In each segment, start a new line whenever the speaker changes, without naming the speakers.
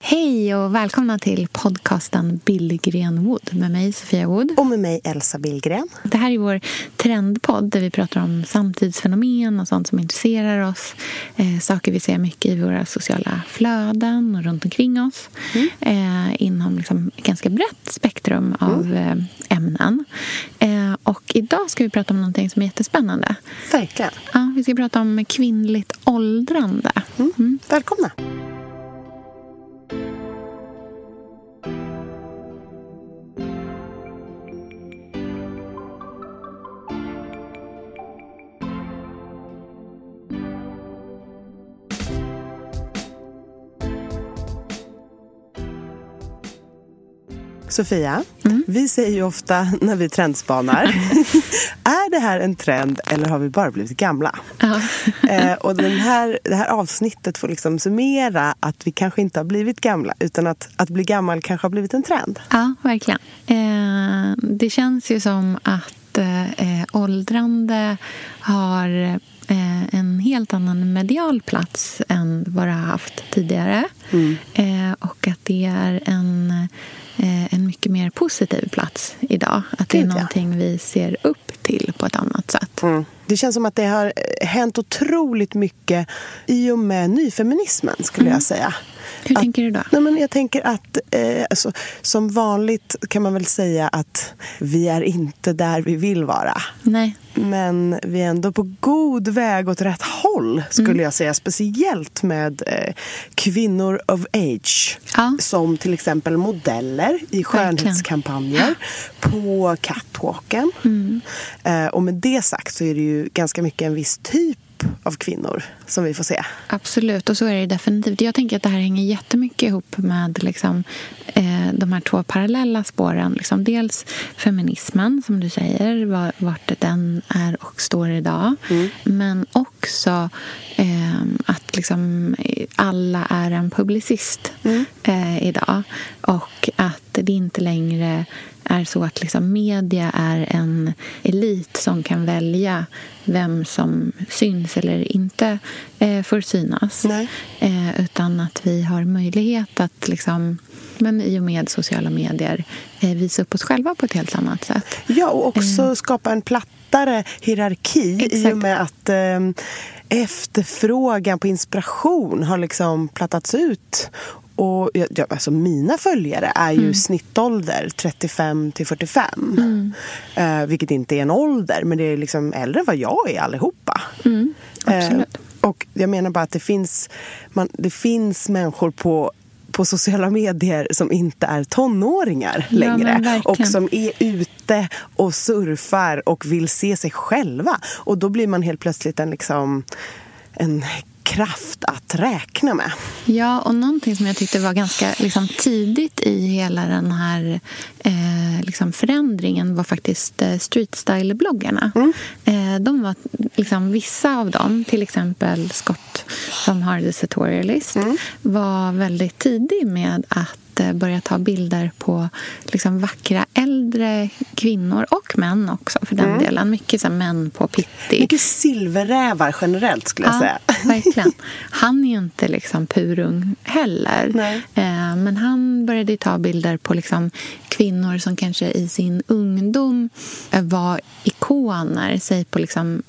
Hej och välkomna till podcasten Billgren Wood med mig Sofia Wood.
Och med mig Elsa Billgren.
Det här är vår trendpodd där vi pratar om samtidsfenomen och sånt som intresserar oss. Eh, saker vi ser mycket i våra sociala flöden och runt omkring oss. Mm. Eh, inom liksom ett ganska brett spektrum av mm. eh, ämnen. Eh, och idag ska vi prata om någonting som är jättespännande.
Verkligen.
Ja, vi ska prata om kvinnligt åldrande.
Mm. mm. Välkomna. Sofia, mm. vi säger ju ofta när vi trendspanar Är det här en trend eller har vi bara blivit gamla? Eh, och den här, det här avsnittet får liksom summera att vi kanske inte har blivit gamla utan att, att bli gammal kanske har blivit en trend.
Ja, verkligen. Eh, det känns ju som att eh, åldrande har eh, en helt annan medial plats än vad det har haft tidigare. Mm. Eh, och att det är en en mycket mer positiv plats idag. Att det är någonting vi ser upp till på ett annat sätt. Mm.
Det känns som att det har hänt otroligt mycket i och med nyfeminismen, skulle mm. jag säga.
Hur att, tänker du då?
Nej, men jag tänker att eh, alltså, som vanligt kan man väl säga att vi är inte där vi vill vara.
Nej.
Men vi är ändå på god väg åt rätt håll, skulle mm. jag säga. Speciellt med eh, kvinnor of age. Ja. Som till exempel modeller i skönhetskampanjer på catwalken. Mm. Eh, och med det sagt så är det ju ganska mycket en viss typ av kvinnor som vi får se.
Absolut, och så är det definitivt. Jag tänker att det här hänger jättemycket ihop med liksom, eh, de här två parallella spåren. Liksom, dels feminismen, som du säger, vart den är och står idag. Mm. Men också eh, att liksom, alla är en publicist mm. eh, idag. Och att det inte längre är så att liksom media är en elit som kan välja vem som syns eller inte eh, får synas. Eh, utan att vi har möjlighet att liksom, men i och med sociala medier eh, visa upp oss själva på ett helt annat sätt.
Ja, och också eh. skapa en plattare hierarki Exakt. i och med att eh, efterfrågan på inspiration har liksom plattats ut och ja, alltså mina följare är ju mm. snittålder 35 till 45. Mm. Eh, vilket inte är en ålder, men det är liksom äldre än vad jag är allihopa.
Mm. Eh,
och jag menar bara att det finns, man, det finns människor på på sociala medier som inte är tonåringar längre.
Ja,
och som är ute och surfar och vill se sig själva. Och då blir man helt plötsligt en, liksom, en kraft att räkna med.
Ja, och någonting som jag tyckte var ganska liksom, tidigt i hela den här eh, liksom, förändringen var faktiskt eh, streetstyle-bloggarna. Mm. Eh, de var, liksom, vissa av dem, till exempel Scott som har The Sartorialist mm. var väldigt tidig med att börja ta bilder på liksom vackra äldre kvinnor och män också för den mm. delen. Mycket så män på pitti.
Mycket silverrävar generellt skulle jag
ja,
säga.
Verkligen. Han är ju inte liksom purung heller.
Nej.
Eh, men han började ta bilder på liksom kvinnor som kanske i sin ungdom var ikoner, säg på liksom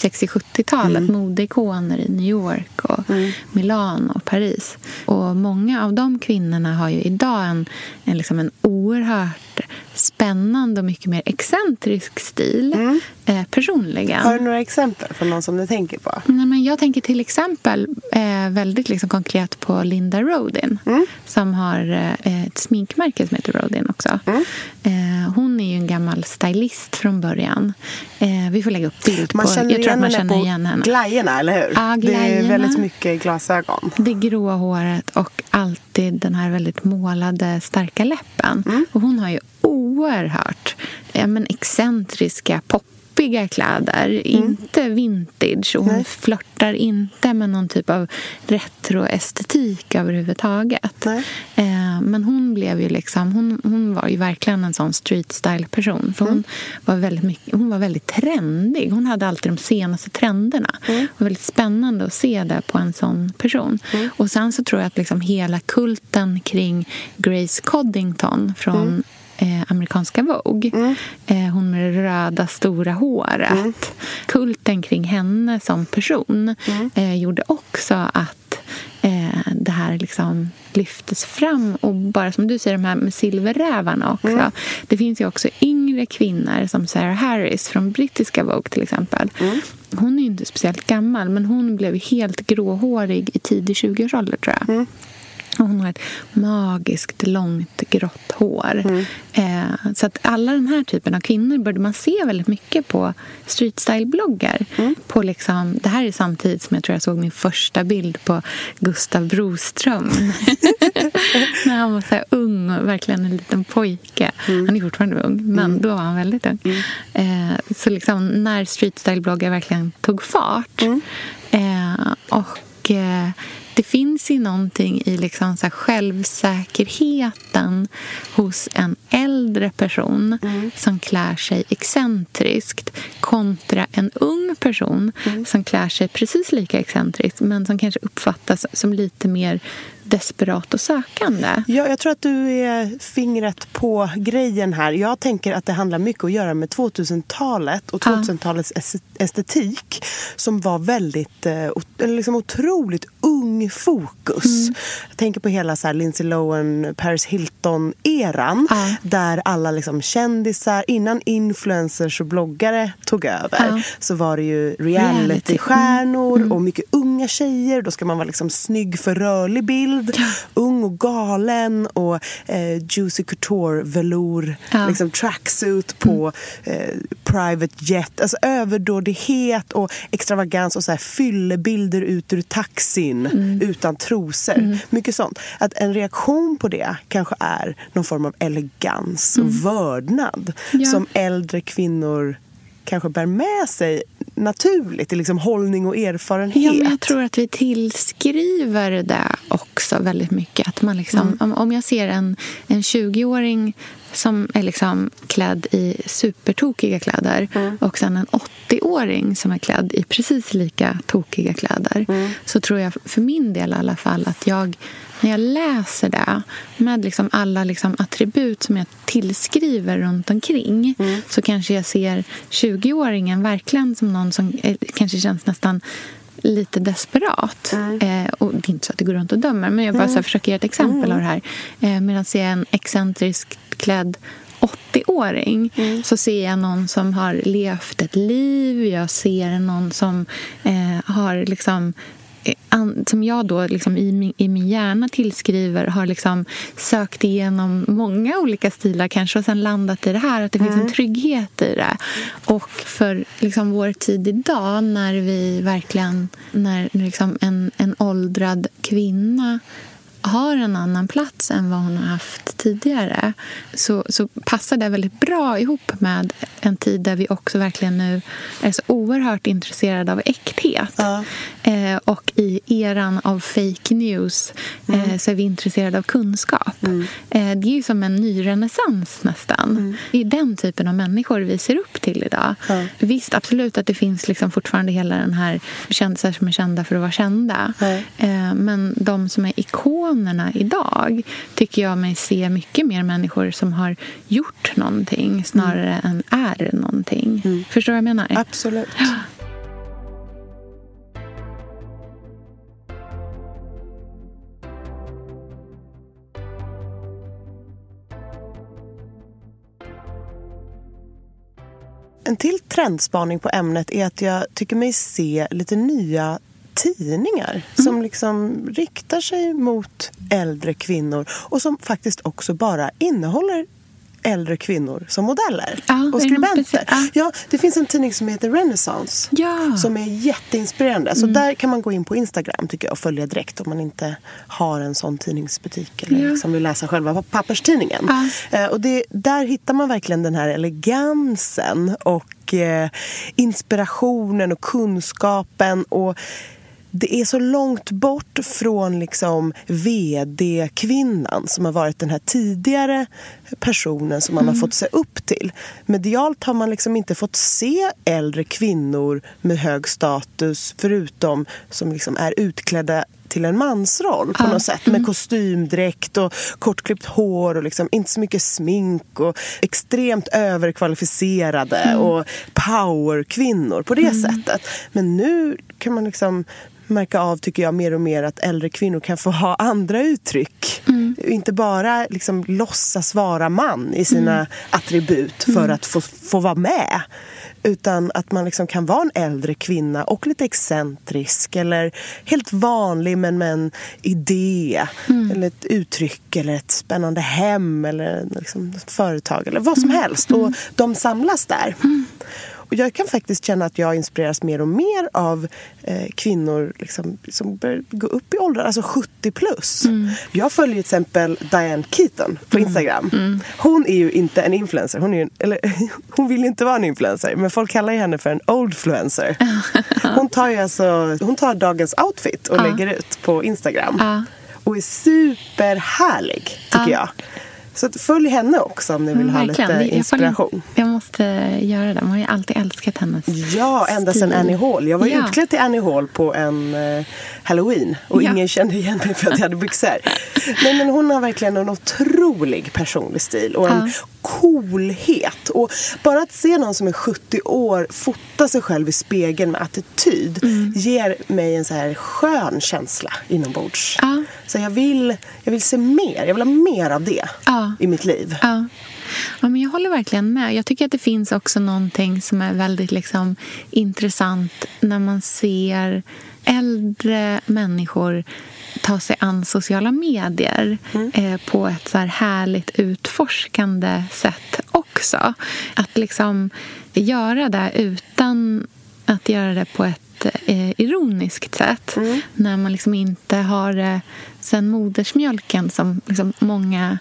60-70-talet, mm. modeikoner i New York och mm. Milano och Paris. Och många av de kvinnorna har ju idag en, en, liksom en oerhört spännande och mycket mer excentrisk stil mm. eh, personligen.
Har du några exempel på någon som du tänker på?
Nej, men jag tänker till exempel eh, väldigt liksom konkret på Linda Rodin mm. som har eh, ett sminkmärke som heter Rodin också. Mm. Eh, hon är ju en gammal stylist från början. Eh, vi får lägga upp bild
man
på...
Jag tror att man känner igen henne. Glajjorna, eller hur?
Ja,
det är väldigt mycket glasögon.
Det gråa håret och alltid den här väldigt målade starka läppen. Mm. Och hon har ju oerhört ja, men excentriska, poppiga kläder. Mm. Inte vintage. Och hon Nej. flörtar inte med någon typ av retroestetik överhuvudtaget. Eh, men hon blev ju liksom... Hon, hon var ju verkligen en sån street style-person. För mm. hon, var väldigt mycket, hon var väldigt trendig. Hon hade alltid de senaste trenderna. Mm. Det var väldigt spännande att se det på en sån person. Mm. Och sen så tror jag att liksom hela kulten kring Grace Coddington från mm eh, amerikanska Vogue. Mm. Eh, hon med det röda, stora håret. Mm. Kulten kring henne som person mm. eh, gjorde också att eh, det här liksom lyftes fram. Och bara som du säger, de här med silverrävarna också. Mm. Det finns ju också yngre kvinnor som Sarah Harris från brittiska Vogue till exempel. Mm. Hon är ju inte speciellt gammal, men hon blev helt gråhårig i tidig 20-årsålder tror jag. Mm. Hon har ett magiskt långt grått hår. Mm. Eh, så att alla den här typen av kvinnor började man se väldigt mycket på streetstyle-bloggar. Mm. På liksom, det här är samtidigt som jag tror jag såg min första bild på Gustav Broström. När han var så här ung och verkligen en liten pojke. Mm. Han är fortfarande ung, men mm. då var han väldigt ung. Mm. Eh, så liksom, när streetstyle-bloggar verkligen tog fart mm. eh, och eh, det finns ju någonting i liksom så självsäkerheten hos en äldre person mm. som klär sig excentriskt kontra en ung person mm. som klär sig precis lika excentriskt men som kanske uppfattas som lite mer desperat och sökande.
Ja, jag tror att du är fingret på grejen här. Jag tänker att det handlar mycket att göra med 2000-talet och 2000-talets estetik som var väldigt, eh, liksom otroligt ung fokus. Mm. Jag tänker på hela så här Lindsay Lohan, Paris Hilton-eran ja. där alla liksom kändisar, innan influencers och bloggare tog över ja. så var det ju reality-stjärnor mm. och mycket unga tjejer. Då ska man vara liksom snygg för rörlig bild bild. Ja. Ung och galen och eh, Juicy Couture velour, ja. liksom tracksuit på mm. eh, private jet. Alltså överdådighet och extravagans och så här fyllebilder ut ur taxin mm. utan trosor. Mm. Mycket sånt. Att en reaktion på det kanske är någon form av elegans och mm. vördnad ja. som äldre kvinnor kanske bär med sig naturligt i liksom hållning och erfarenhet.
Ja, men jag tror att vi tillskriver det också väldigt mycket. Att man liksom, mm. om, om jag ser en, en 20-åring som är liksom klädd i supertokiga kläder mm. och sen en 80-åring som är klädd i precis lika tokiga kläder mm. så tror jag för min del i alla fall att jag när jag läser det med liksom alla liksom attribut som jag tillskriver runt omkring mm. så kanske jag ser 20-åringen verkligen som någon som är, kanske känns nästan lite desperat. Mm. Eh, och det är inte så att det går runt och dömer, men jag bara mm. så försöker ge ett exempel mm. av det här. Eh, medan jag en excentriskt klädd 80-åring mm. så ser jag någon som har levt ett liv. Jag ser någon som eh, har liksom som jag då liksom i, min, i min hjärna tillskriver har liksom sökt igenom många olika stilar kanske och sen landat i det här, att det mm. finns en mm. trygghet i det. Och för liksom vår tid idag när vi verkligen, när liksom en, en åldrad kvinna har en annan plats än vad hon har haft tidigare så, så passar det väldigt bra ihop med en tid där vi också verkligen nu är så oerhört intresserade av äkthet. Ja. Eh, och i eran av fake news eh, mm. så är vi intresserade av kunskap. Mm. Eh, det är ju som en ny renässans nästan. Mm. Det är den typen av människor vi ser upp till idag. Ja. Visst, absolut att det finns liksom fortfarande hela den här kändisar som är kända för att vara kända. Ja. Eh, men de som är ikoner veganerna idag tycker jag mig se mycket mer människor som har gjort någonting snarare mm. än är någonting. Mm. Förstår du vad jag menar?
Absolut. En till trendspaning på ämnet är att jag tycker mig se lite nya tidningar mm. som liksom riktar sig mot äldre kvinnor och som faktiskt också bara innehåller äldre kvinnor som modeller ja, och skribenter. Ja. ja. det finns en tidning som heter Renaissance ja. som är jätteinspirerande. Så mm. där kan man gå in på Instagram tycker jag och följa direkt om man inte har en sån tidningsbutik eller ja. liksom vill läsa själva papperstidningen. Eh, och det, där hittar man verkligen den här elegansen och eh, inspirationen och kunskapen och det är så långt bort från liksom vd-kvinnan som har varit den här tidigare personen som man mm. har fått se upp till. Medialt har man liksom inte fått se äldre kvinnor med hög status förutom som liksom är utklädda till en mansroll på ja. något sätt med mm. kostymdräkt och kortklippt hår och liksom inte så mycket smink och extremt överkvalificerade mm. och powerkvinnor på det mm. sättet. Men nu kan man liksom märka av, tycker jag, mer och mer att äldre kvinnor kan få ha andra uttryck. Mm. Inte bara liksom låtsas vara man i sina mm. attribut för mm. att få, få vara med. Utan att man liksom kan vara en äldre kvinna och lite excentrisk eller helt vanlig men med en idé mm. eller ett uttryck eller ett spännande hem eller liksom ett företag eller vad som mm. helst. Och de samlas där. Och jag kan faktiskt känna att jag inspireras mer och mer av eh, kvinnor liksom, som börjar gå upp i åldrar, alltså 70 plus. Mm. Jag följer till exempel Diane Keaton på mm. Instagram. Mm. Hon är ju inte en influencer. Hon, är en, eller, hon vill inte vara en influencer, men folk kallar henne för en oldfluencer. Hon tar ju alltså, hon tar dagens outfit och lägger ut på Instagram. Och är superhärlig, tycker jag. Så följ henne också om ni vill mm, ha lite inspiration.
Jag, jag, måste göra det. Man har ju alltid älskat hennes
Ja, ända sedan Annie Hall. Jag var ja. utklädd till Annie Hall på en uh, halloween och ja. ingen kände igen mig för att jag hade byxor. Nej, men hon har verkligen en otrolig personlig stil och en ja. coolhet. Och bara att se någon som är 70 år fota sig själv i spegeln med attityd mm. ger mig en så här skön känsla inombords. Ja. Så jag vill, jag vill se mer. Jag vill ha mer av det ja. I mitt liv.
Ja. Ja, men jag håller verkligen med. Jag tycker att det finns också någonting som är väldigt liksom, intressant när man ser äldre människor ta sig an sociala medier mm. eh, på ett så här härligt utforskande sätt också. Att liksom göra det utan att göra det på ett eh, ironiskt sätt. Mm. När man liksom inte har det sen modersmjölken som liksom många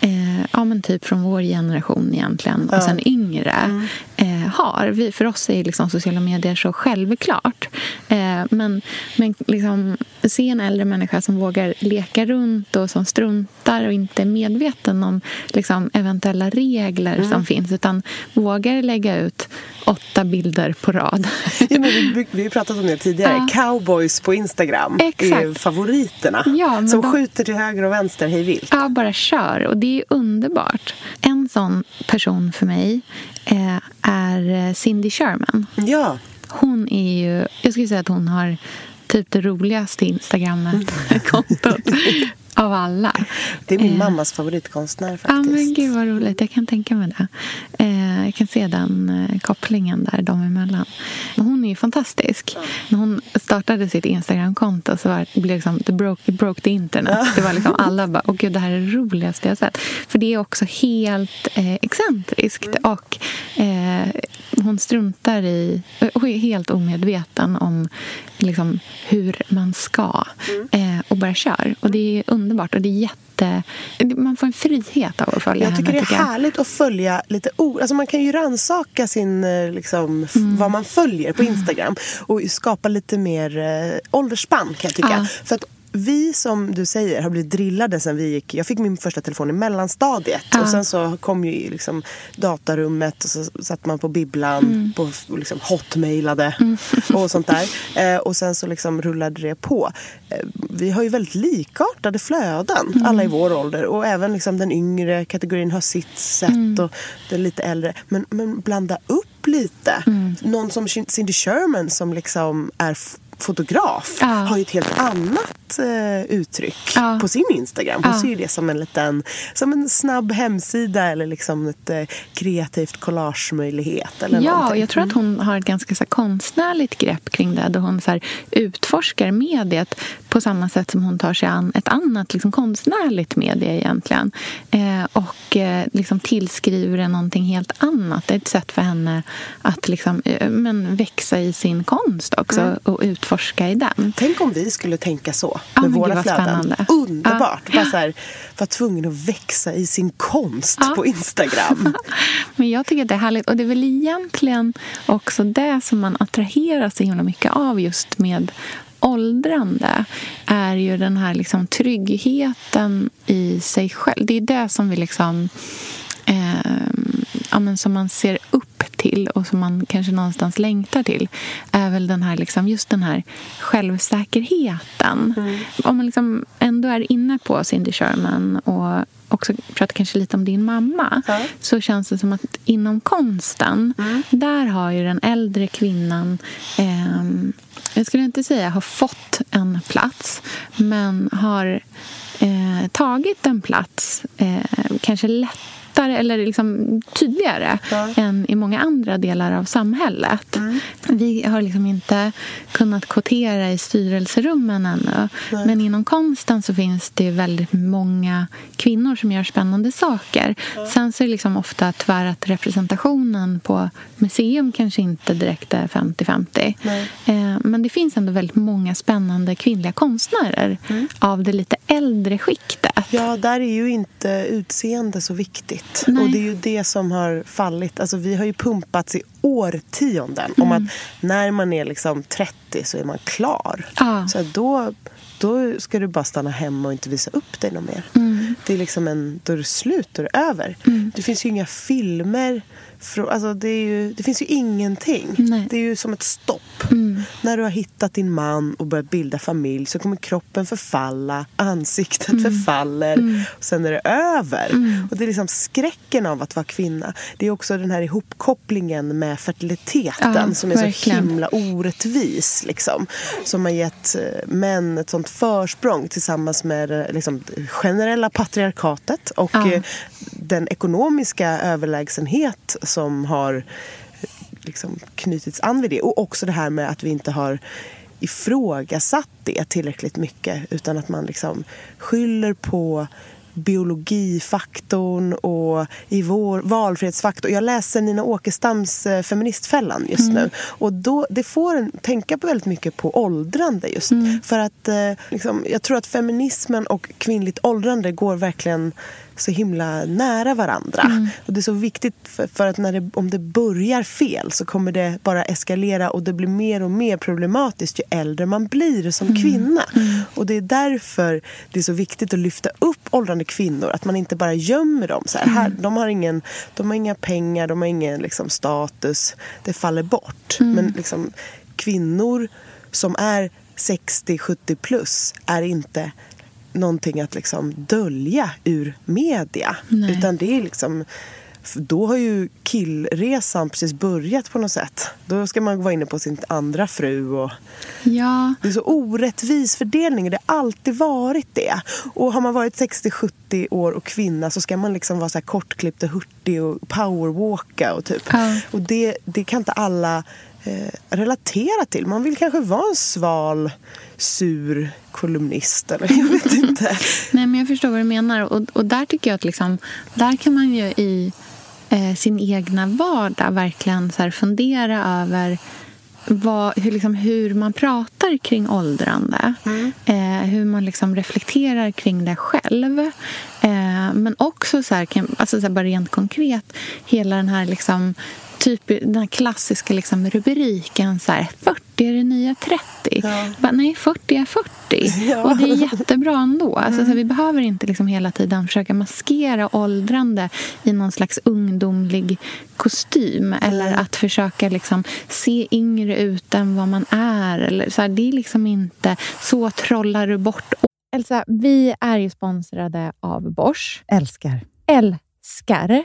eh, ja, men typ från vår generation egentligen och sen yngre mm. Eh, har. Vi, för oss är liksom sociala medier så självklart. Eh, men men liksom, se en äldre människa som vågar leka runt och som struntar och inte är medveten om liksom, eventuella regler mm. som finns utan vågar lägga ut åtta bilder på rad.
Ja, men vi, vi har pratat om det tidigare. Ja. Cowboys på Instagram Exakt. är favoriterna. Ja, som de... skjuter till höger och vänster hej vilt.
Ja, bara kör. Och det är underbart. En sån person för mig är Cindy Sherman.
Ja.
Hon är ju... Jag skulle säga att hon har typ det roligaste Instagram-kontot av alla.
Det är min eh. mammas favoritkonstnär faktiskt.
Ja, men gud vad roligt. Jag kan tänka mig det. Eh, jag kan se den eh, kopplingen där dem emellan. Hon är ju fantastisk. Ja. När hon startade sitt Instagramkonto så var det liksom, the broke, broke the internet. Ja. Det var liksom alla bara, åh gud, det här är det roligaste jag sett. För det är också helt eh, excentriskt. Mm. Och eh, hon struntar i, och är helt omedveten om liksom, hur man ska. Mm. Eh, och bara kör. Och det är underbart. Och det är jätte... Man får en frihet av att följa
jag tycker henne. Det är härligt att följa lite ord. Alltså man kan ju rannsaka sin, eh, liksom, mm. vad man följer på Instagram och skapa lite mer eh, åldersspann kan jag tycka. Ja. För att vi som du säger har blivit drillade sen vi gick... Jag fick min första telefon i mellanstadiet. Ja. Och sen så kom ju liksom datarummet och så satt man på bibblan mm. på, och liksom hotmailade mm. och sånt där. Eh, och sen så liksom rullade det på. Eh, vi har ju väldigt likartade flöden, mm. alla i vår ålder. Och även liksom den yngre kategorin har sitt sätt mm. och den lite äldre. Men, men blanda upp lite. Mm. Någon som Cindy Sherman som liksom är fotograf ja. har ju ett helt annat eget eh, uttryck ja. på sin Instagram. Hon ja. ser det som en liten som en snabb hemsida eller liksom ett eh, kreativt collagemöjlighet. Eller
ja,
någonting.
jag tror att hon har ett ganska så här, konstnärligt grepp kring det där hon så här, utforskar mediet på samma sätt som hon tar sig an ett annat liksom, konstnärligt medie egentligen. Eh, och eh, liksom tillskriver det någonting helt annat. Det är ett sätt för henne att liksom, eh, men, växa i sin konst också mm. och utforska i den.
Tänk om vi skulle tänka så med ja, våra flöden. Spännande. Underbart! Ja. Bara så här, vara tvungen att växa i sin konst ja. på Instagram.
Men jag tycker att det är härligt. Och det är väl egentligen också det som man attraheras så himla mycket av just med åldrande är ju den här liksom tryggheten i sig själv. Det är det som vi liksom... Eh, ja, men som man ser upp till och som man kanske någonstans längtar till är väl den här, liksom, just den här självsäkerheten. Mm. Om man liksom ändå är inne på Cindy Sherman och också pratar kanske lite om din mamma ja. så känns det som att inom konsten mm. där har ju den äldre kvinnan eh, jag skulle inte säga har fått en plats men har eh, tagit en plats eh, kanske lätt lättare eller liksom tydligare ja. än i många andra delar av samhället. Mm. Vi har liksom inte kunnat kvotera i styrelserummen ännu. Nej. Men inom konsten så finns det väldigt många kvinnor som gör spännande saker. Ja. Sen så är det liksom ofta tyvärr att representationen på museum kanske inte direkt är 50-50. Eh, men det finns ändå väldigt många spännande kvinnliga konstnärer mm. av det lite äldre skiktet.
Ja, där är ju inte utseende så viktigt. Nej. Och det är ju det som har fallit. Alltså, vi har ju pumpats i årtionden mm. om att när man är liksom 30 så är man klar. Ah. Så då, då ska du bara stanna hemma och inte visa upp dig något mer. Mm. Det är liksom en, då är det slut, då är det över. Mm. Det finns ju inga filmer Alltså det, ju, det, finns ju ingenting. Nej. Det är ju som ett stopp. Mm. När du har hittat din man och börjat bilda familj så kommer kroppen förfalla, ansiktet mm. förfaller mm. och sen är det över. Mm. Och Det är liksom skräcken av att vara kvinna. Det är också den här ihopkopplingen med fertiliteten ja, som är verkligen. så himla orättvis. Liksom, som har gett eh, män ett sånt försprång tillsammans med eh, liksom, generella patriarkatet och ja. Eh, den ekonomiska överlägsenhet som har liksom knutits an vid det. Och också det här med att vi inte har ifrågasatt det tillräckligt mycket utan att man liksom skyller på biologifaktorn och i vår valfrihetsfaktor. Jag läser Nina Åkestams eh, Feministfällan just mm. nu. Och då, Det får en tänka på väldigt mycket på åldrande just. Mm. För att eh, liksom, jag tror att feminismen och kvinnligt åldrande går verkligen så himla nära varandra. Mm. Och Det är så viktigt för, för att när det, om det börjar fel så kommer det bara eskalera och det blir mer och mer problematiskt ju äldre man blir som mm. kvinna. Mm. Och Det är därför det är så viktigt att lyfta upp åldrande kvinnor. Att man inte bara gömmer dem. Så här, här mm. de, har ingen, de har inga pengar, de har ingen liksom, status. Det faller bort. Mm. Men liksom, kvinnor som är 60-70 plus är inte någonting att liksom dölja ur media. Nej. Utan det är liksom... Då har ju killresan precis börjat på något sätt. Då ska man vara inne på sin andra fru. Och
ja.
Det är så orättvis fördelning. Det har alltid varit det. Och har man varit 60-70 år och kvinna så ska man liksom vara så här kortklippt och hurtig och powerwalka. Och, typ. Ja. och det, det kan inte alla relatera till. Man vill kanske vara en sval sur kolumnist eller jag vet inte.
Nej men jag förstår vad du menar och, och där tycker jag att liksom, där kan man ju i eh, sin egna vardag verkligen så fundera över vad, hur, liksom, hur man pratar kring åldrande. Mm. Eh, hur man liksom reflekterar kring det själv. Eh, men också så här, alltså så här, bara rent konkret, hela den här liksom, typ den här klassiska liksom, rubriken så här, 40 är det nya 30. Ja. Bara, nej, 40 är 40. Ja. Och det är jättebra ändå. Alltså, mm. så vi behöver inte liksom hela tiden försöka maskera åldrande i någon slags ungdomlig kostym mm. eller att försöka liksom, se yngre ut än vad man är. Eller, så här, det är liksom inte så trollar du bort Elsa, vi är ju sponsrade av Bosch.
Älskar.
Älskar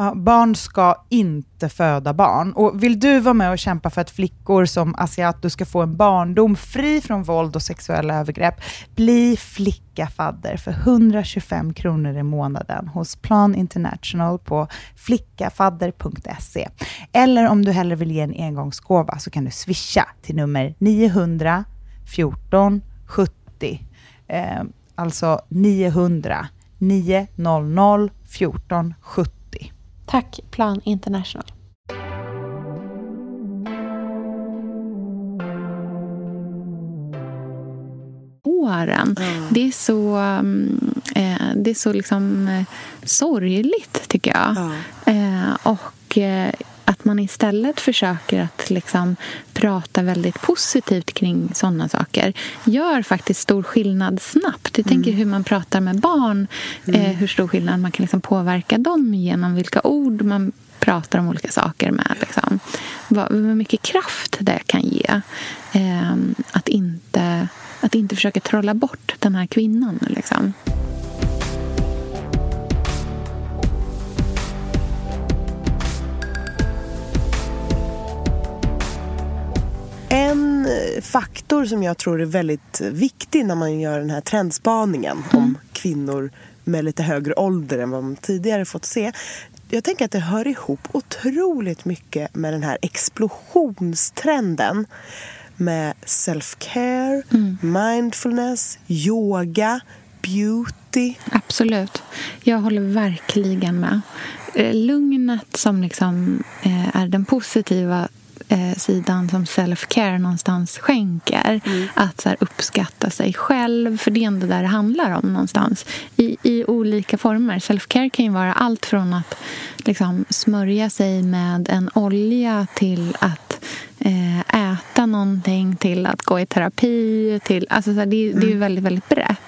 Ja, barn ska inte föda barn. Och Vill du vara med och kämpa för att flickor som Asiato ska få en barndom fri från våld och sexuella övergrepp, bli flickafadder för 125 kronor i månaden hos Plan International på flickafadder.se. Eller om du hellre vill ge en engångsgåva så kan du swisha till nummer 900 14 70. Eh, alltså 900 900 14 70.
Tack Plan International. Åren. Mm. Det är så, mm, eh, det är så liksom, eh, sorgligt, tycker jag. Mm. Eh, och att man istället försöker att liksom prata väldigt positivt kring sådana saker gör faktiskt stor skillnad snabbt. Jag tänker mm. hur man pratar med barn, mm. eh, hur stor skillnad man kan liksom påverka dem genom vilka ord man pratar om olika saker med. Liksom. Vad, vad mycket kraft det kan ge. Eh, att, inte, att inte försöka trolla bort den här kvinnan. Liksom.
En faktor som jag tror är väldigt viktig när man gör den här trendspaningen mm. om kvinnor med lite högre ålder än vad man tidigare fått se. Jag tänker att det hör ihop otroligt mycket med den här explosionstrenden med self-care, mm. mindfulness, yoga, beauty.
Absolut. Jag håller verkligen med. Eh, lugnet som liksom eh, är den positiva eh, sidan som self-care någonstans skänker. Mm. Att så här, uppskatta sig själv, för det är ändå där det handlar om någonstans. I, i olika former. Self-care kan ju vara allt från att liksom, smörja sig med en olja till att eh, äta någonting till att gå i terapi. Till, alltså, så här, det, det är ju mm. väldigt, väldigt brett.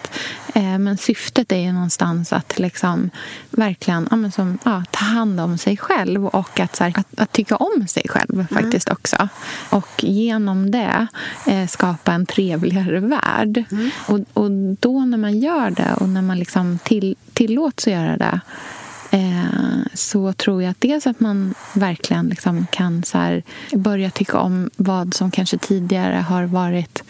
Eh, men syftet är ju någonstans att liksom verkligen ja, som, ja, ta hand om sig själv och att, här, att, att, tycka om sig själv mm. faktiskt mm. också. Och genom det eh, skapa en trevligare värld. Mm. Och, och då när man gör det och när man liksom till, tillåts att göra det eh, så tror jag att dels att man verkligen liksom kan så börja tycka om vad som kanske tidigare har varit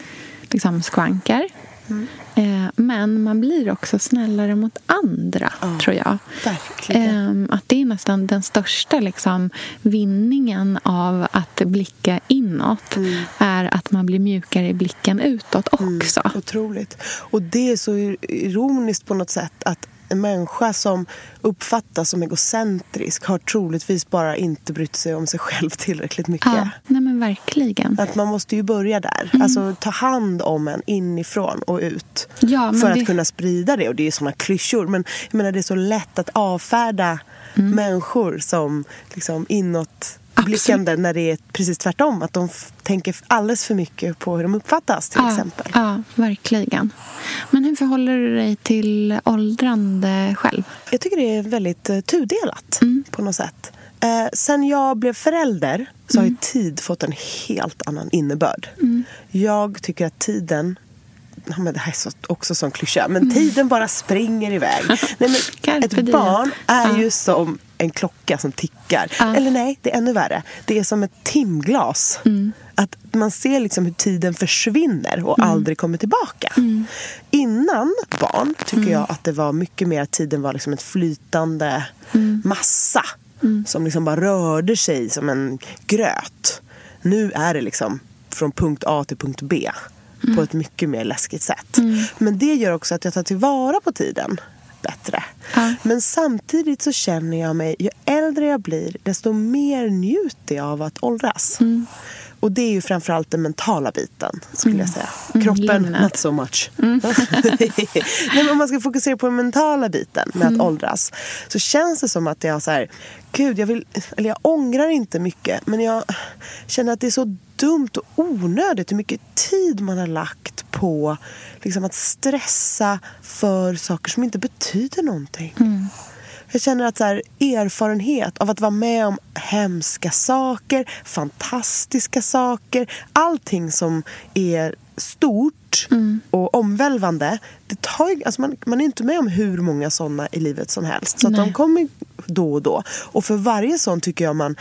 liksom skvankar. Mm. Eh, men man blir också snällare mot andra, ja, tror jag.
Verkligen.
Att det är nästan den största liksom, vinningen av att blicka inåt mm. är att man blir mjukare i blicken utåt mm, också. Mm,
otroligt. Och det är så ironiskt på något sätt att en människa som uppfattas som egocentrisk har troligtvis bara inte brytt sig om sig själv tillräckligt mycket. Ja,
nej men verkligen.
Att man måste ju börja där. Mm. Alltså ta hand om en inifrån och ut. Ja, för att kunna sprida det. Och det är såna klyschor. Men jag menar det är så lätt att avfärda mm. människor som liksom inåt blickande när det är precis tvärtom. Att de tänker alldeles för mycket på hur de uppfattas till
ja,
exempel.
Ja, verkligen. Men hur förhåller du dig till åldrande själv?
Jag tycker det är väldigt uh, tudelat mm. på något sätt. Eh, sen jag blev förälder så mm. har tid fått en helt annan innebörd. Mm. Jag tycker att tiden Ja, men det här är så, också som klyscha, men mm. tiden bara springer iväg. Nej, men ett barn är ja. ju som en klocka som tickar. Ja. Eller nej, det är ännu värre. Det är som ett timglas. Mm. Att man ser liksom hur tiden försvinner och mm. aldrig kommer tillbaka. Mm. Innan barn tycker mm. jag att det var mycket mer att tiden var liksom ett flytande mm. massa. Mm. Som liksom bara rörde sig som en gröt. Nu är det liksom från punkt A till punkt B. På ett mycket mer läskigt sätt. Men det gör också att jag tar tillvara på tiden bättre. Ja. Men samtidigt så känner jag mig, ju äldre jag blir desto mer njuter jag av att åldras. Mm. Och det är ju framförallt den mentala biten, skulle jag säga. Mm. Kroppen, mm, not so much. Mm. Nej, men om man ska fokusera på den mentala biten med att mm. åldras så känns det som att jag så här, gud, jag vill, eller jag ångrar inte mycket men jag känner att det är så dumt och onödigt hur mycket tid man har lagt på liksom, att stressa för saker som inte betyder någonting. Mm. Jag känner att så här, erfarenhet av att vara med om hemska saker, fantastiska saker, allting som är stort mm. och omvälvande. Det tar, alltså man, man är inte med om hur många såna i livet som helst. Så de kommer då och då. Och för varje sån tycker jag man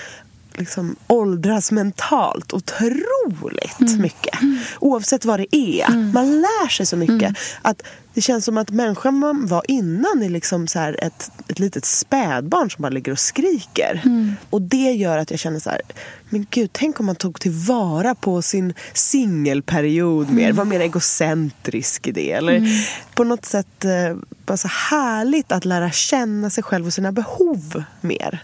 liksom åldras mentalt otroligt mm. mycket. Mm. Oavsett vad det är. Mm. Man lär sig så mycket. Mm. Att det känns som att människan man var innan är liksom så ett, ett litet spädbarn som bara ligger och skriker. Mm. Och det gör att jag känner så här, men gud, tänk om man tog tillvara på sin singelperiod mer, mm. var mer egocentrisk i det. Eller på något sätt eh, bara så härligt att lära känna sig själv och sina behov mer.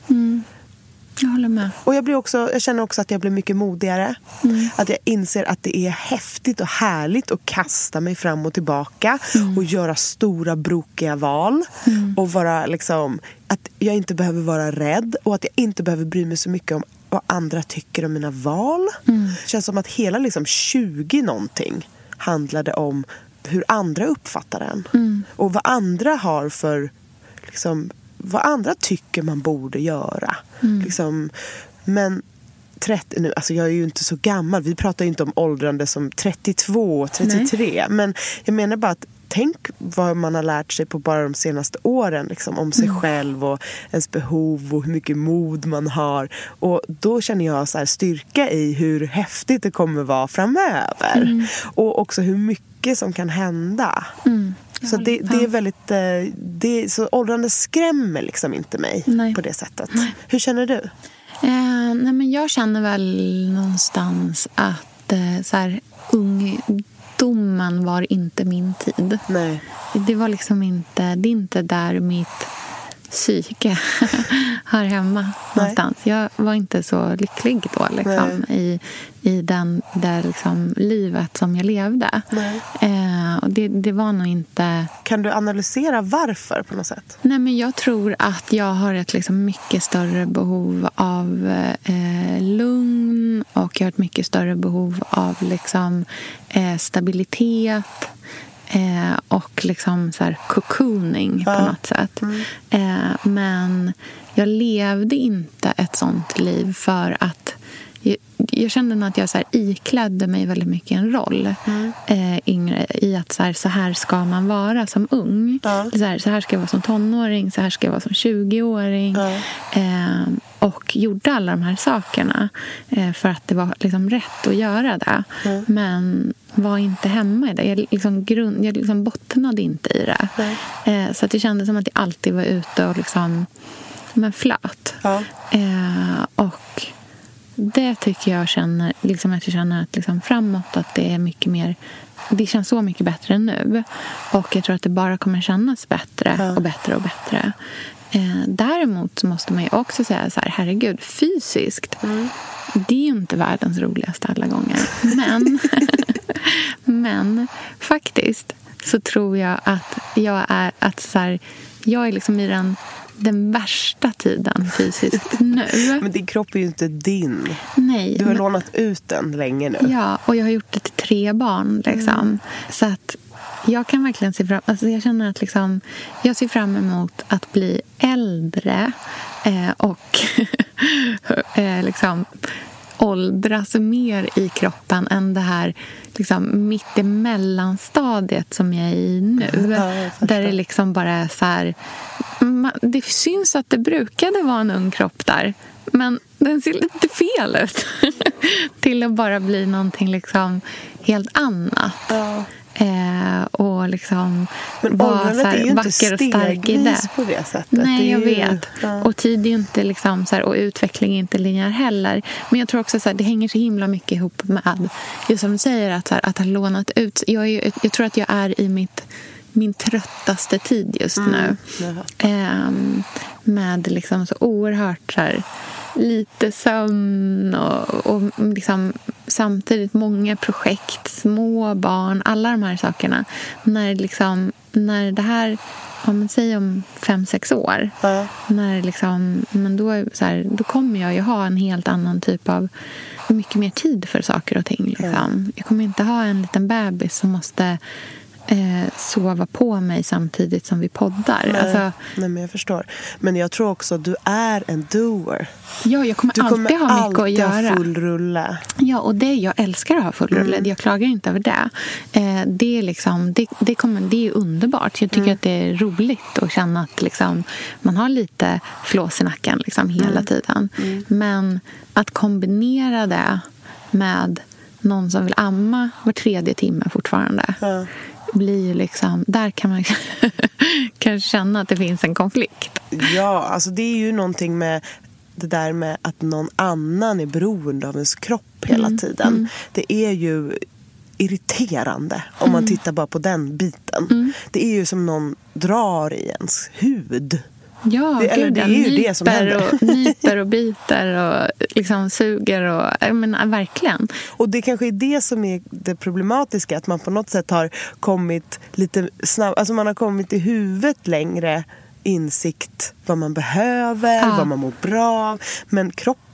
Jag håller med.
Och jag, blir också, jag känner också att jag blir mycket modigare. Mm. Att jag inser att det är häftigt och härligt att kasta mig fram och tillbaka mm. och göra stora brokiga val. Mm. Och vara liksom, att jag inte behöver vara rädd och att jag inte behöver bry mig så mycket om vad andra tycker om mina val. Mm. Det känns som att hela liksom 20 någonting handlade om hur andra uppfattar en. Mm. Och vad andra har för liksom, vad andra tycker man borde göra. Mm. Liksom, men 30, nu, alltså jag är ju inte så gammal. Vi pratar ju inte om åldrande som 32, 33. Nej. Men jag menar bara att tänk vad man har lärt sig på bara de senaste åren. Liksom, om sig mm. själv och ens behov och hur mycket mod man har. Och då känner jag så styrka i hur häftigt det kommer vara framöver. Mm. Och också hur mycket som kan hända. Mm. Så det, det, är väldigt... Eh, det, så åldrande skrämmer liksom inte mig nej. på det sättet. Nej. Hur känner du?
Eh, nej men jag känner väl någonstans att eh, så här, ungdomen var inte min tid.
Nej.
Det var liksom inte... Det är inte där mitt psyke hör hemma någonstans. Jag var inte så lycklig då liksom, i, i den, det liksom, livet som jag levde. Eh, och det, det var nog inte...
Kan du analysera varför på något sätt?
Nej, men jag tror att jag har ett liksom, mycket större behov av eh, lugn och jag har ett mycket större behov av liksom, eh, stabilitet Eh, och liksom så här cocooning ja. på något sätt. Mm. Eh, men jag levde inte ett sånt liv för att jag, jag kände nog att jag så här iklädde mig väldigt mycket en roll mm. eh, yngre, i att så här, så här ska man vara som ung. Ja. Så, här, så här ska jag vara som tonåring, så här ska jag vara som 20-åring. Ja. Eh, och gjorde alla de här sakerna eh, för att det var liksom rätt att göra det. Mm. Men var inte hemma i det. Jag, liksom grund, jag liksom bottnade inte i det. Eh, så att det kändes som att jag alltid var ute och liksom, men flöt. Eh, och det tycker jag känner, liksom att jag känner att liksom framåt att det är mycket mer det känns så mycket bättre nu. Och jag tror att det bara kommer kännas bättre ja. och bättre och bättre. Eh, däremot så måste man ju också säga så här, herregud, fysiskt. Mm. Det är ju inte världens roligaste alla gånger. Men, men faktiskt så tror jag att jag är, att så här, jag är liksom i den den värsta tiden fysiskt nu.
Men din kropp är ju inte din.
Nej.
Du har men... lånat ut den länge nu.
Ja, och jag har gjort det till tre barn. Liksom. Mm. Så att jag kan verkligen se fram alltså jag känner att liksom, jag ser fram emot att bli äldre eh, och eh, liksom åldras mer i kroppen än det här liksom, mitt mellanstadiet som jag är i nu. Ja, där det liksom bara är så här... Det syns att det brukade vara en ung kropp där men den ser lite fel ut. till att bara bli någonting liksom helt annat. Ja. Eh, och liksom
Men vara så här, vacker och stark i det. på det sättet.
Nej, jag ju, vet. Ja. Och tid är inte liksom så här, och utveckling är inte linjär heller. Men jag tror också att det hänger så himla mycket ihop med, just som du säger, att, så här, att ha lånat ut. Jag, är, jag tror att jag är i mitt min tröttaste tid just mm. nu. Eh, med liksom så oerhört så här, lite sömn och, och liksom samtidigt många projekt, små barn, alla de här sakerna. När, liksom, när det här, om man säger om fem, sex år, ja. när liksom, men då, så här, då kommer jag ju ha en helt annan typ av mycket mer tid för saker och ting. Liksom. Ja. Jag kommer inte ha en liten bebis som måste eh, sova på mig samtidigt som vi poddar.
Nej,
alltså,
nej, men jag förstår. Men jag tror också att du är en doer.
Ja, jag kommer
du
alltid
kommer
ha mycket
alltid
att göra.
Ha full rulle.
Ja, och det, jag älskar att ha full rulle. Mm. Jag klagar inte över det. Eh, det, är liksom, det, det, kommer, det är underbart. Jag tycker mm. att det är roligt att känna att liksom, man har lite flås i nacken liksom, hela mm. tiden. Mm. Men att kombinera det med någon som vill amma var tredje timme fortfarande. Ja blir liksom... Där kan man kanske känna att det finns en konflikt.
Ja, alltså det är ju någonting med det där med att någon annan är beroende av ens kropp hela mm. tiden. Mm. Det är ju irriterande om man mm. tittar bara på den biten. Mm. Det är ju som någon drar i ens hud.
Ja, det, eller, det är ju det som händer. Och, nyper och biter och liksom suger. Och, jag menar, verkligen.
Och det kanske är det som är det problematiska. Att man på något sätt har kommit lite snabbt. Alltså man har kommit i huvudet längre insikt vad man behöver, ja. vad man mår bra av. Men kroppen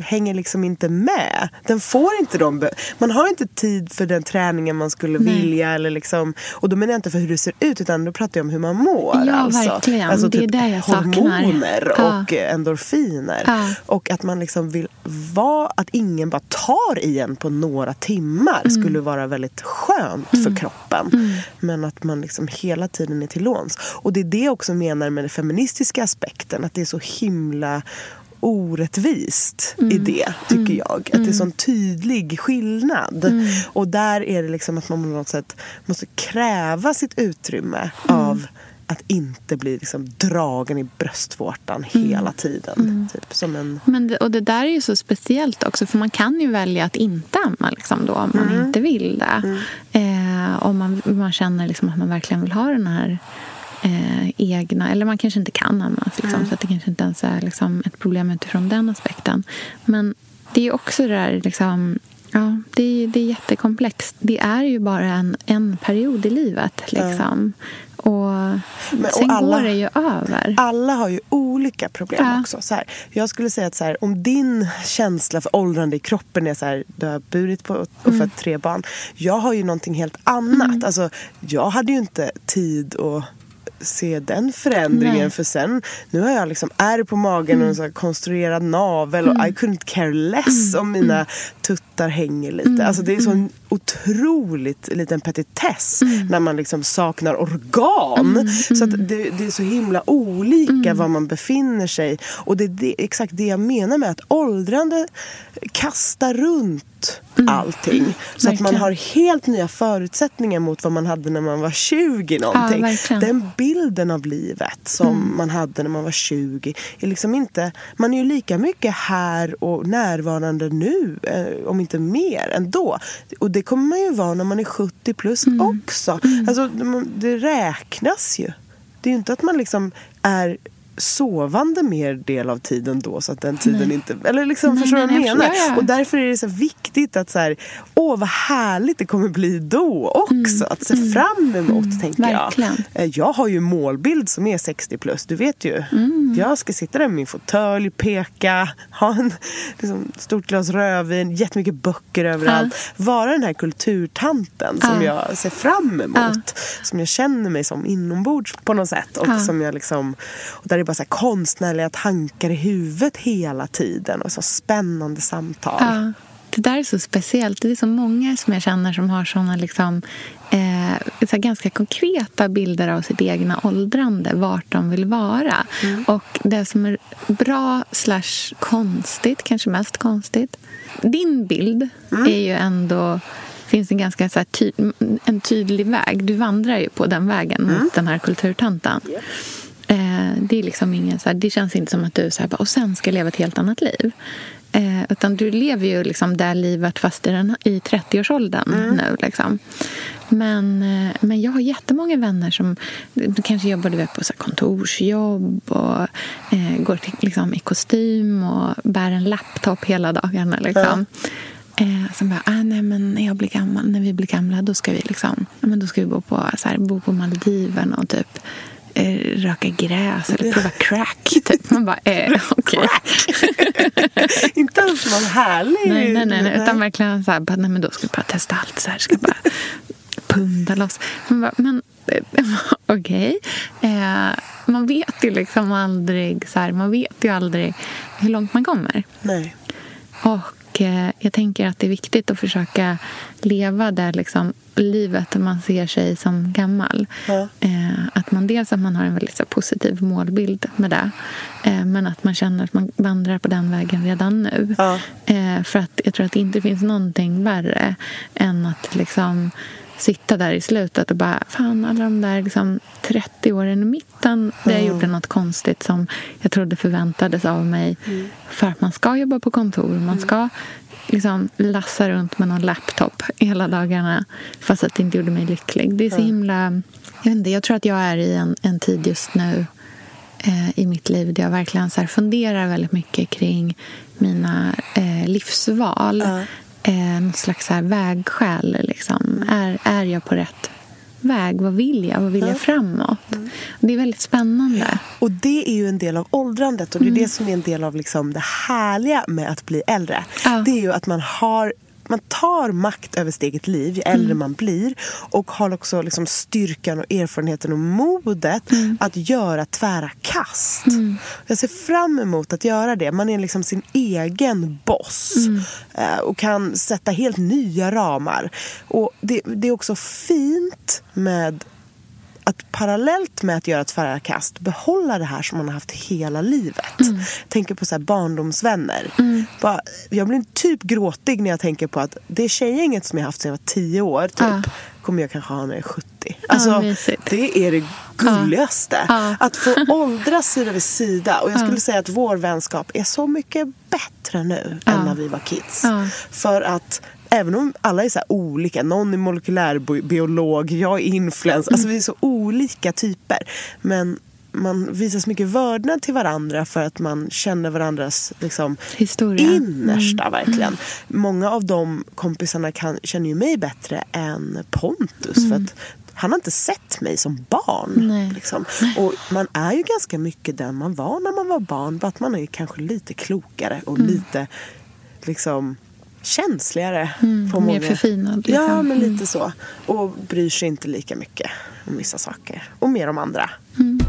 hänger liksom inte med. Den får inte de... Man har inte tid för den träningen man skulle Nej. vilja. Eller liksom, och då menar jag inte för hur det ser ut utan då pratar jag om hur man mår.
Ja,
alltså.
verkligen.
Alltså
det är typ det jag
saknar. Hormoner ja. och endorfiner. Ja. Och att man liksom vill vara... Att ingen bara tar i en på några timmar mm. skulle vara väldigt skönt mm. för kroppen. Mm. Men att man liksom hela tiden är till låns. Och det är det jag också menar med det feministiska aspekten. Att det är så himla orättvist mm. i det, tycker mm. jag. Att det är mm. sån tydlig skillnad. Mm. Och där är det liksom att man på något sätt måste kräva sitt utrymme mm. av att inte bli liksom dragen i bröstvårtan mm. hela tiden. Mm. Typ, som en...
Men det, och det där är ju så speciellt också för man kan ju välja att inte amma liksom då, om man mm. inte vill det. Eh, om man, man känner liksom att man verkligen vill ha den här eh, egna... Eller man kanske inte kan annars. Liksom, mm. Så det kanske inte ens är liksom, ett problem utifrån den aspekten. Men det är också det där... Liksom, ja, det, är, det är jättekomplext. Det är ju bara en, en period i livet. Liksom. Och Men, sen alla, går det ju över.
Alla har ju olika problem ja. också. Så här, jag skulle säga att så här, om din känsla för åldrande i kroppen är så här, du har burit på och fött mm. tre barn. Jag har ju någonting helt annat. Mm. Alltså, jag hade ju inte tid att se den förändringen. Nej. För sen, nu har jag liksom ärr på magen mm. och en konstruerad navel mm. och I couldn't care less mm. om mina mm. tuttar hänger lite. Mm. Alltså det är så en mm. Otroligt liten petitess när man liksom saknar organ. Så att det, det, är så himla olika var man befinner sig. Och det är det, exakt det jag menar med att åldrande kastar runt mm. allting. Mm. Så att man har helt nya förutsättningar mot vad man hade när man var 20 någonting. Ja, Den bilden av livet som mm. man hade när man var 20 är liksom inte... Man är ju lika mycket här och närvarande nu, eh, om inte mer, ändå. Och det kommer man ju vara när man är 70 plus mm. också. Mm. Alltså, det räknas ju. Det är ju inte att man liksom är sovande mer del av tiden då så att den tiden nej. inte... Eller liksom, nej, förstår du vad jag menar? Och därför är det så viktigt att så här, åh vad härligt det kommer bli då också. Mm. Att se mm. fram emot, mm. tänker Verkligen. jag. Eh, jag har ju målbild som är 60 plus, du vet ju. Mm. Jag ska sitta där med min fåtölj, peka, ha en liksom, stort glas rödvin, jättemycket böcker överallt. Ja. Vara den här kulturtanten som jag ser fram emot. Som jag känner mig som inombords på något sätt. Och som jag liksom... Och där bara så konstnärliga tankar i huvudet hela tiden och så spännande samtal.
Det där är så speciellt. Det är så många som jag känner som har såna liksom, eh, så ganska konkreta bilder av sitt egna åldrande, vart de vill vara. Mm. Och det som är bra slash konstigt, kanske mest konstigt. Din bild mm. är ju ändå finns en ganska så ty en tydlig väg. Du vandrar ju på den vägen mm. mot den här kulturtanten. Yeah. Eh, det, är liksom ingen, så här, det känns inte som att du så här, och sen ska leva ett helt annat liv. Eh, utan du lever ju liksom det livet fast i, den, i 30-årsåldern mm. nu. Liksom. Men, eh, men jag har jättemånga vänner som kanske jobbar du vet, på så kontorsjobb och eh, går till, liksom, i kostym och bär en laptop hela dagarna. Liksom. Mm. Eh, som bara, ah, nej men när jag blir gammal, när vi blir gamla då ska vi liksom, men då ska vi bo på, så här, bo på Maldiverna och typ eh, röka gräs eller prova crack. Typ. Man bara, eh, okej.
Okay. Inte ens någon härlig...
Nej, nej, nej, nej. utan verkligen så här, bara, nej men då ska vi bara testa allt så här. Ska bara punda loss. Man bara, men okej. Okay. Eh, man vet ju liksom aldrig, så här, man vet ju aldrig hur långt man kommer.
Nej.
Och eh, jag tänker att det är viktigt att försöka leva det liksom, livet man ser sig som gammal. Ja. Eh, att man dels att man har en väldigt så, positiv målbild med det eh, men att man känner att man vandrar på den vägen redan nu. Ja. För att jag tror att det inte finns någonting värre än att liksom sitta där i slutet och bara fan alla de där liksom 30 åren i mitten där jag gjorde något konstigt som jag trodde förväntades av mig mm. för att man ska jobba på kontor, man mm. ska liksom lassa runt med någon laptop hela dagarna fast att det inte gjorde mig lycklig. Det är så himla... Jag, inte, jag tror att jag är i en, en tid just nu eh, i mitt liv där jag verkligen så funderar väldigt mycket kring mina eh, livsval. Uh eh, slags här vägskäl. Liksom. Är, är jag på rätt väg? Vad vill jag? Vad vill jag framåt? Mm. Det är väldigt spännande.
Och det är ju en del av åldrandet och det är mm. det som är en del av liksom det härliga med att bli äldre. Ja. Det är ju att man har man tar makt över sitt eget liv ju äldre mm. man blir och har också liksom styrkan och erfarenheten och modet mm. att göra tvära kast. Mm. Jag ser fram emot att göra det. Man är liksom sin egen boss mm. eh, och kan sätta helt nya ramar. Och det, det är också fint med att parallellt med att göra tvära kast behålla det här som man har haft hela livet. Mm. tänker på så här barndomsvänner. Mm. Bara, jag blir typ gråtig när jag tänker på att det tjejgänget som jag har haft sedan jag var tio år typ, ja. kommer jag kanske ha när jag är 70. Alltså, ja, det är det gulligaste. Ja. Att få åldras sida vid sida. Och jag skulle säga att vår vänskap är så mycket bättre nu än när vi var kids. För att även om alla är så olika, någon är molekylärbiolog, jag är influencer, alltså vi är så olika typer. Men man visar så mycket vördnad till varandra för att man känner varandras liksom,
Historia.
innersta. Mm. verkligen. Många av de kompisarna kan, känner ju mig bättre än Pontus. Mm. För att han har inte sett mig som barn. Liksom. Och man är ju ganska mycket den man var när man var barn. Bara att man är kanske lite klokare och mm. lite liksom känsligare.
Mm, på mer förfinad.
Liksom. Ja, men lite mm. så. Och bryr sig inte lika mycket om vissa saker. Och mer om andra. Mm.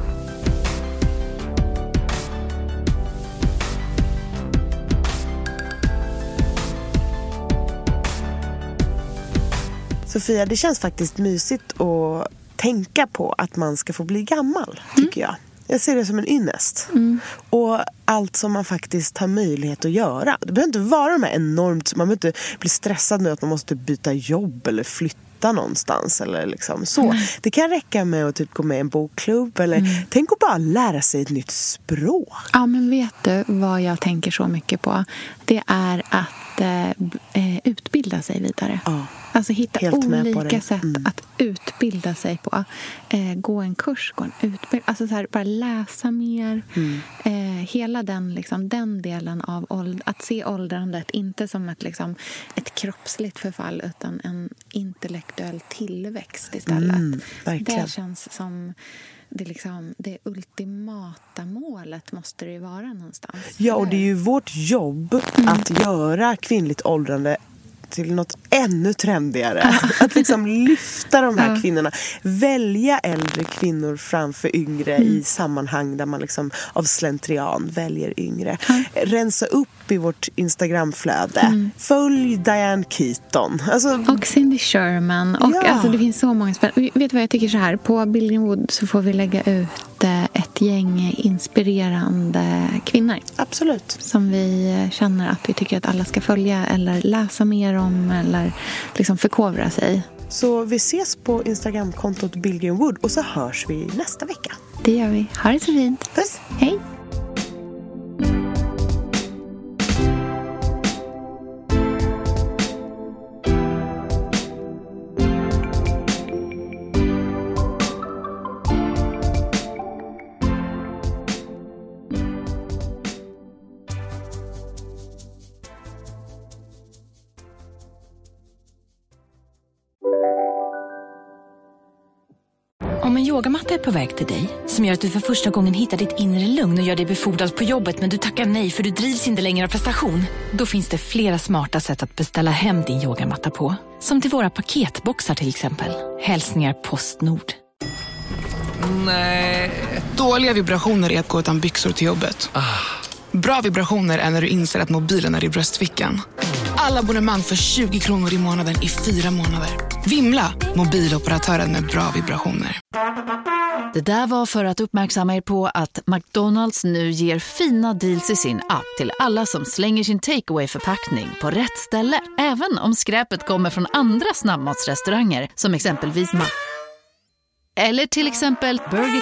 Sofia, det känns faktiskt mysigt att tänka på att man ska få bli gammal, tycker mm. jag. Jag ser det som en ynnest. Mm. Och allt som man faktiskt har möjlighet att göra. Det behöver inte vara de här enormt... Man behöver inte bli stressad nu att man måste byta jobb eller flytta någonstans. Eller liksom så. Mm. Det kan räcka med att typ gå med i en bokklubb. Eller mm. Tänk att bara lära sig ett nytt språk.
Ja, men vet du vad jag tänker så mycket på? Det är att eh, eh utbilda sig vidare. Ja. Alltså hitta Helt olika sätt mm. att utbilda sig på. Eh, gå en kurs, gå en utbildning. Alltså så här, bara läsa mer. Mm. Eh, hela den, liksom, den delen av åld att se åldrandet inte som ett, liksom, ett kroppsligt förfall utan en intellektuell tillväxt istället. Mm, det känns som det, liksom, det ultimata målet måste det ju vara någonstans.
Ja, och det är ju vårt jobb mm. att göra kvinnligt åldrande till något ännu trendigare. Att liksom lyfta de här kvinnorna. Välja äldre kvinnor framför yngre mm. i sammanhang där man liksom av slentrian väljer yngre. Rensa upp i vårt Instagramflöde. Mm. Följ Diane Keaton.
Alltså, och Cindy Sherman. Och ja. alltså, det finns så många spännande. Vet du vad jag tycker så här? På Building Wood så får vi lägga ut eh, ett gäng inspirerande kvinnor.
Absolut.
Som vi känner att vi tycker att alla ska följa eller läsa mer om eller liksom förkovra sig.
Så vi ses på Instagramkontot Billgren Wood och så hörs vi nästa vecka.
Det gör vi. Ha det så fint.
Puss.
Hej.
Yogamatta är på väg till dig, som gör att du för första gången hittar ditt inre lugn och gör dig befordrad på jobbet men du tackar nej för du drivs inte längre av prestation. Då finns det flera smarta sätt att beställa hem din yogamatta på. Som till våra paketboxar till exempel. Hälsningar Postnord.
Nej. Dåliga vibrationer är att gå utan byxor till jobbet. Ah. Bra vibrationer är när du inser att mobilen är i bröstfickan. Alla abonnemang för 20 kronor i månaden i fyra månader. Vimla! Mobiloperatören med bra vibrationer.
Det där var för att uppmärksamma er på att McDonalds nu ger fina deals i sin app till alla som slänger sin takeaway förpackning på rätt ställe. Även om skräpet kommer från andra snabbmatsrestauranger som exempelvis Ma... Eller till exempel Burger